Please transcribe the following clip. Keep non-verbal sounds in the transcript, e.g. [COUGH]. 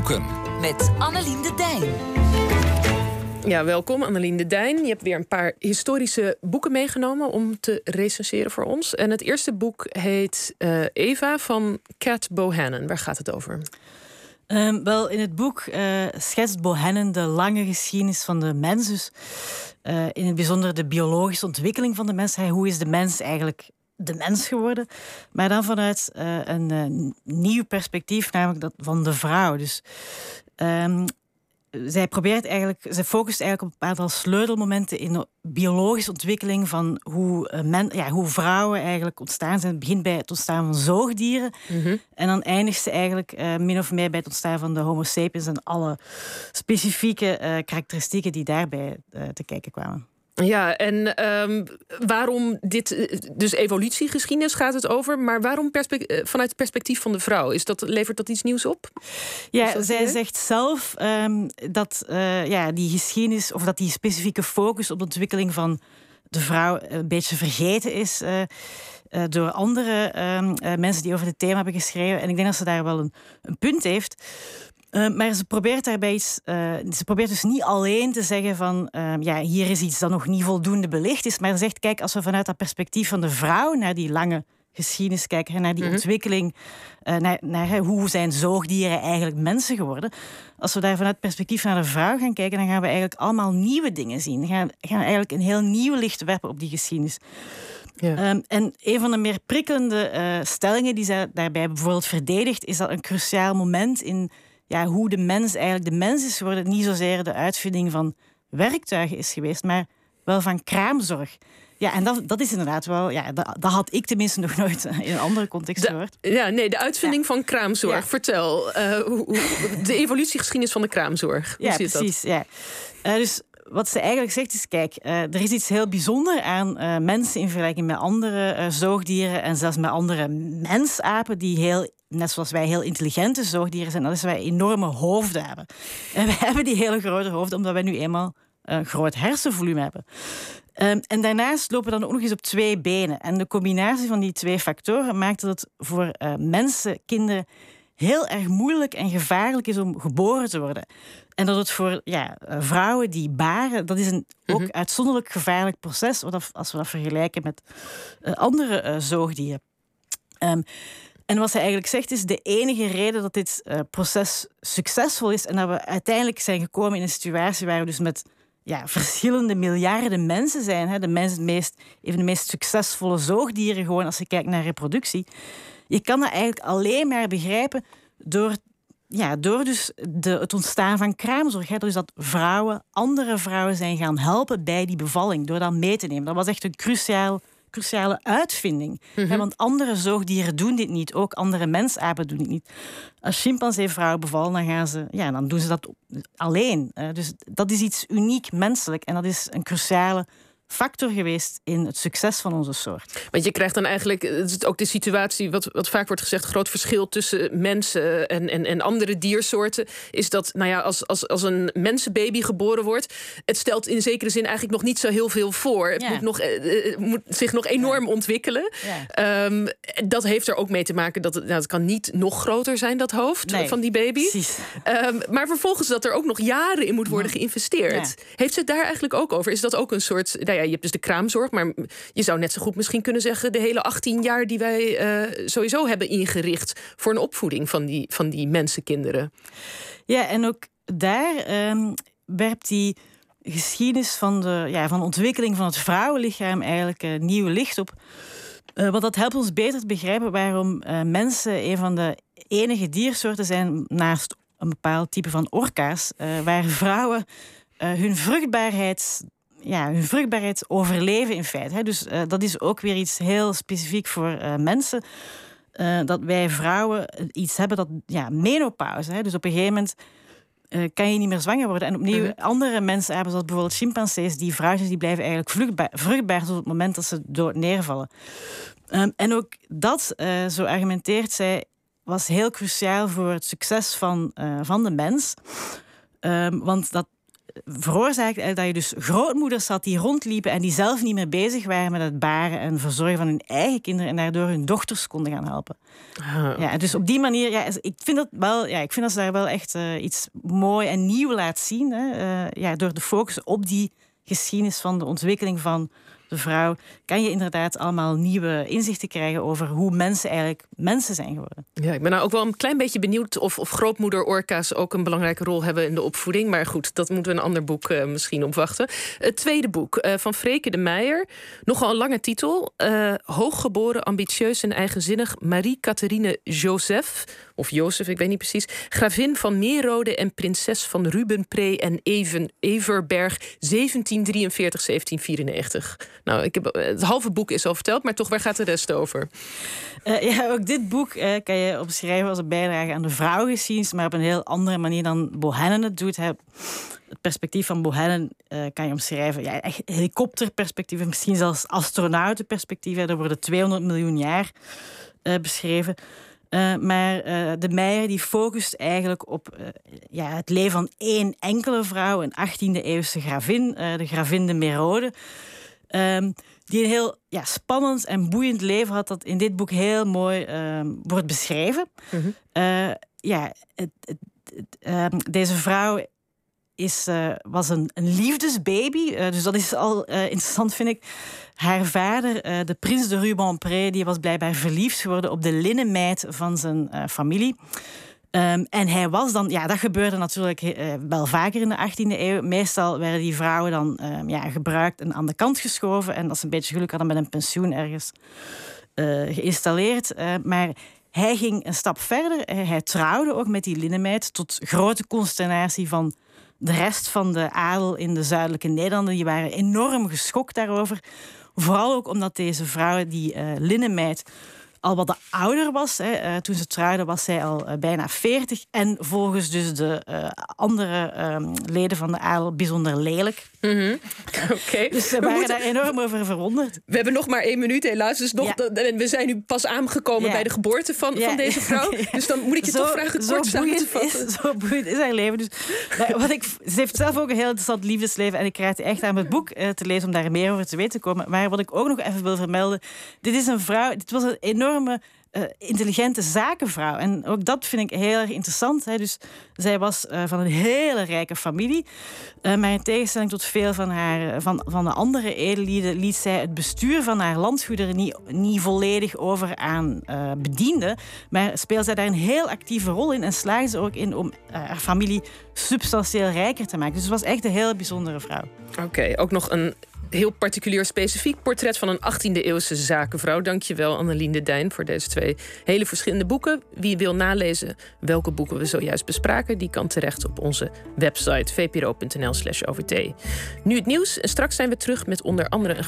Boeken. Met Annelien de Dijn. Ja, welkom Annelien de Dijn. Je hebt weer een paar historische boeken meegenomen om te recenseren voor ons. En het eerste boek heet uh, Eva van Cat Bohannon. Waar gaat het over? Um, wel, in het boek uh, schetst Bohannon de lange geschiedenis van de mens. Dus uh, in het bijzonder de biologische ontwikkeling van de mens. Hoe is de mens eigenlijk de mens geworden? Maar dan vanuit uh, een nieuw perspectief, namelijk dat van de vrouw. Dus um, zij probeert eigenlijk, zij focust eigenlijk op een aantal sleutelmomenten in de biologische ontwikkeling van hoe, men, ja, hoe vrouwen eigenlijk ontstaan zijn. Het begint bij het ontstaan van zoogdieren mm -hmm. en dan eindigt ze eigenlijk uh, min of meer bij het ontstaan van de Homo sapiens en alle specifieke uh, karakteristieken die daarbij uh, te kijken kwamen. Ja, en um, waarom dit, dus evolutiegeschiedenis gaat het over, maar waarom perspect, vanuit het perspectief van de vrouw? Is dat, levert dat iets nieuws op? Ja, zij zegt zelf um, dat uh, ja, die geschiedenis, of dat die specifieke focus op de ontwikkeling van de vrouw een beetje vergeten is. Uh, uh, door andere uh, mensen die over dit thema hebben geschreven. En ik denk dat ze daar wel een, een punt heeft. Uh, maar ze probeert daarbij iets. Uh, ze probeert dus niet alleen te zeggen van uh, ja, hier is iets dat nog niet voldoende belicht is. Maar ze zegt, kijk, als we vanuit dat perspectief van de vrouw naar die lange geschiedenis kijken, naar die -hmm. ontwikkeling, naar, naar hoe zijn zoogdieren eigenlijk mensen geworden. Als we daar vanuit het perspectief naar de vrouw gaan kijken, dan gaan we eigenlijk allemaal nieuwe dingen zien. Dan gaan, gaan we eigenlijk een heel nieuw licht werpen op die geschiedenis. Ja. Um, en een van de meer prikkelende stellingen die zij daarbij bijvoorbeeld verdedigt, is dat een cruciaal moment in ja, hoe de mens eigenlijk de mens is geworden, niet zozeer de uitvinding van werktuigen is geweest, maar wel van kraamzorg. Ja, en dat, dat is inderdaad wel, ja, dat, dat had ik tenminste nog nooit [LAUGHS] in een andere context gehoord. Ja, nee, de uitvinding ja. van kraamzorg. Ja. Vertel, uh, hoe, de evolutiegeschiedenis van de kraamzorg. Hoe ja, zit precies. Dat? Ja. Uh, dus wat ze eigenlijk zegt is: kijk, uh, er is iets heel bijzonders aan mensen in vergelijking met andere zoogdieren en zelfs met andere mensapen die heel, net zoals wij, heel intelligente zoogdieren zijn. Dat is dat wij enorme hoofden hebben. En we [LAUGHS] hebben die hele grote hoofden omdat wij nu eenmaal een groot hersenvolume hebben. Um, en daarnaast lopen we dan ook nog eens op twee benen. En de combinatie van die twee factoren maakt dat het voor mensen, kinderen heel erg moeilijk en gevaarlijk is om geboren te worden. En dat het voor ja, vrouwen die baren, dat is een ook mm -hmm. uitzonderlijk gevaarlijk proces als we dat vergelijken met uh, andere uh, zoogdieren. Um, en wat zij eigenlijk zegt is de enige reden dat dit uh, proces succesvol is en dat we uiteindelijk zijn gekomen in een situatie waar we dus met ja, verschillende miljarden mensen zijn. Hè, de mens, het meest, een van de meest succesvolle zoogdieren, gewoon als je kijkt naar reproductie. Je kan dat eigenlijk alleen maar begrijpen door, ja, door dus de, het ontstaan van kraamzorg. Hè. Dus dat vrouwen andere vrouwen zijn gaan helpen bij die bevalling, door dat mee te nemen. Dat was echt een cruciaal, cruciale uitvinding. Mm -hmm. hè, want andere zoogdieren doen dit niet, ook andere mensapen doen dit niet. Als chimpansee vrouwen bevallen, dan, gaan ze, ja, dan doen ze dat alleen. Dus dat is iets uniek menselijk en dat is een cruciale factor geweest in het succes van onze soort. Want je krijgt dan eigenlijk het is ook de situatie, wat, wat vaak wordt gezegd, groot verschil tussen mensen en, en, en andere diersoorten. Is dat, nou ja, als, als, als een mensenbaby geboren wordt, het stelt in zekere zin eigenlijk nog niet zo heel veel voor. Het ja. moet, nog, uh, moet zich nog enorm ja. ontwikkelen. Ja. Um, dat heeft er ook mee te maken dat het, nou, het kan niet nog groter zijn, dat hoofd nee, van die baby. Um, maar vervolgens dat er ook nog jaren in moet worden geïnvesteerd. Heeft ze het daar eigenlijk ook over? Is dat ook een soort. Nou ja, je hebt dus de kraamzorg, maar je zou net zo goed misschien kunnen zeggen de hele 18 jaar die wij uh, sowieso hebben ingericht voor een opvoeding van die, van die mensenkinderen. Ja, en ook daar um, werpt die geschiedenis van de, ja, van de ontwikkeling van het vrouwenlichaam eigenlijk uh, nieuw licht op. Uh, want dat helpt ons beter te begrijpen waarom mensen een van de enige diersoorten zijn naast een bepaald type van orka's, waar vrouwen hun vruchtbaarheid ja, hun vruchtbaarheid overleven in feite. Hè. Dus uh, dat is ook weer iets heel specifiek voor uh, mensen. Uh, dat wij vrouwen iets hebben dat ja, menopauze. Hè. Dus op een gegeven moment kan je niet meer zwanger worden. En opnieuw, -hmm. andere mensen hebben, zoals bijvoorbeeld chimpansees, die vrouwtjes die blijven eigenlijk vruchtbaar, vruchtbaar tot het moment dat ze dood neervallen. Um, en ook dat, zo argumenteert zij, was heel cruciaal voor het succes van, van de mens. Um, want dat veroorzaakt dat je dus grootmoeders had die rondliepen en die zelf niet meer bezig waren met het baren en verzorgen van hun eigen kinderen en daardoor hun dochters konden gaan helpen. Ah. Ja, dus op die manier, ja, ik vind dat wel, ja, ik vind dat ze daar wel echt uh, iets mooi en nieuw laat zien. Hè, uh, ja, door de focus op die geschiedenis van de ontwikkeling van de vrouw, kan je inderdaad allemaal nieuwe inzichten krijgen over hoe mensen eigenlijk mensen zijn geworden. Ja, ik ben nou ook wel een klein beetje benieuwd of, of grootmoeder-orka's ook een belangrijke rol hebben in de opvoeding. Maar goed, dat moeten we een ander boek uh, misschien opwachten. Het tweede boek uh, van Freke de Meijer. Nogal een lange titel. Uh, hooggeboren, ambitieus en eigenzinnig Marie-Catherine Joseph. Of Jozef, ik weet niet precies. Gravin van Meerrode en prinses van Rubenpree en Even, Everberg 1743, 1794. Nou, ik heb, het halve boek is al verteld, maar toch, waar gaat de rest over? Uh, ja, ook dit boek uh, kan je opschrijven als een bijdrage aan de vrouwgeschiedenis, maar op een heel andere manier dan Bohennen het doet. Het perspectief van Bohennen uh, kan je omschrijven. Ja, echt helikopterperspectief, misschien zelfs astronautenperspectief. Er worden 200 miljoen jaar beschreven. Maar de Meijer die focust eigenlijk op ja, het leven van één enkele vrouw, een 18e-eeuwse gravin, de gravin de Merode. Um, die een heel ja, spannend en boeiend leven had, dat in dit boek heel mooi um, wordt beschreven. Mm -hmm. ja, het, het, um, deze vrouw is, uh, was een, een liefdesbaby. Uh, dus dat is al interessant, vind ik. Haar vader, de prins de Rubempré, die was blijkbaar verliefd geworden op de linnenmeid van zijn familie. Um, en hij was dan, ja, dat gebeurde natuurlijk uh, wel vaker in de 18e eeuw. Meestal werden die vrouwen dan um, ja, gebruikt en aan de kant geschoven. En dat ze een beetje geluk hadden met een pensioen ergens uh, geïnstalleerd. Uh, maar hij ging een stap verder. Hij trouwde ook met die linnenmeid tot grote consternatie van de rest van de adel in de zuidelijke Nederlanden. Die waren enorm geschokt daarover. Vooral ook omdat deze vrouw, die linnenmeid al wat ouder was. Hè. Uh, toen ze trouwde was zij al uh, bijna 40. En volgens dus de uh, andere um, leden van de adel bijzonder lelijk. [LAUGHS] Mm -hmm. okay. Dus ze waren moeten... daar enorm over verwonderd. We hebben nog maar één minuut helaas. Dus nog ja. de, we zijn nu pas aangekomen ja. bij de geboorte van, ja. van deze vrouw. [LAUGHS] Dus dan moet ik je zo, toch vragen kort samen te vatten. Is, [LAUGHS] zo boeiend is haar leven. Dus, wat ik, ze heeft zelf ook een heel interessant liefdesleven. En ik krijg het echt aan het boek te lezen om daar meer over te weten te komen. Maar wat ik ook nog even wil vermelden. Dit is een vrouw, dit was een enorm uh, intelligente zakenvrouw. En ook dat vind ik heel erg interessant. Hè. Dus zij was uh, van een hele rijke familie. Uh, maar in tegenstelling tot veel van, haar, van, van de andere edellieden... liet zij het bestuur van haar landgoederen niet, niet volledig over aan bedienden. Maar speelde zij daar een heel actieve rol in... en slaagde ze ook in om haar familie substantieel rijker te maken. Dus het was echt een heel bijzondere vrouw. Oké, ook nog een heel particulier specifiek portret van een 18e-eeuwse zakenvrouw. Dankjewel, Annelien de Dijn, voor deze twee hele verschillende boeken. Wie wil nalezen welke boeken we zojuist bespraken, die kan terecht op onze website vpro.nl/slash OVT. Nu het nieuws en straks zijn we terug met onder andere een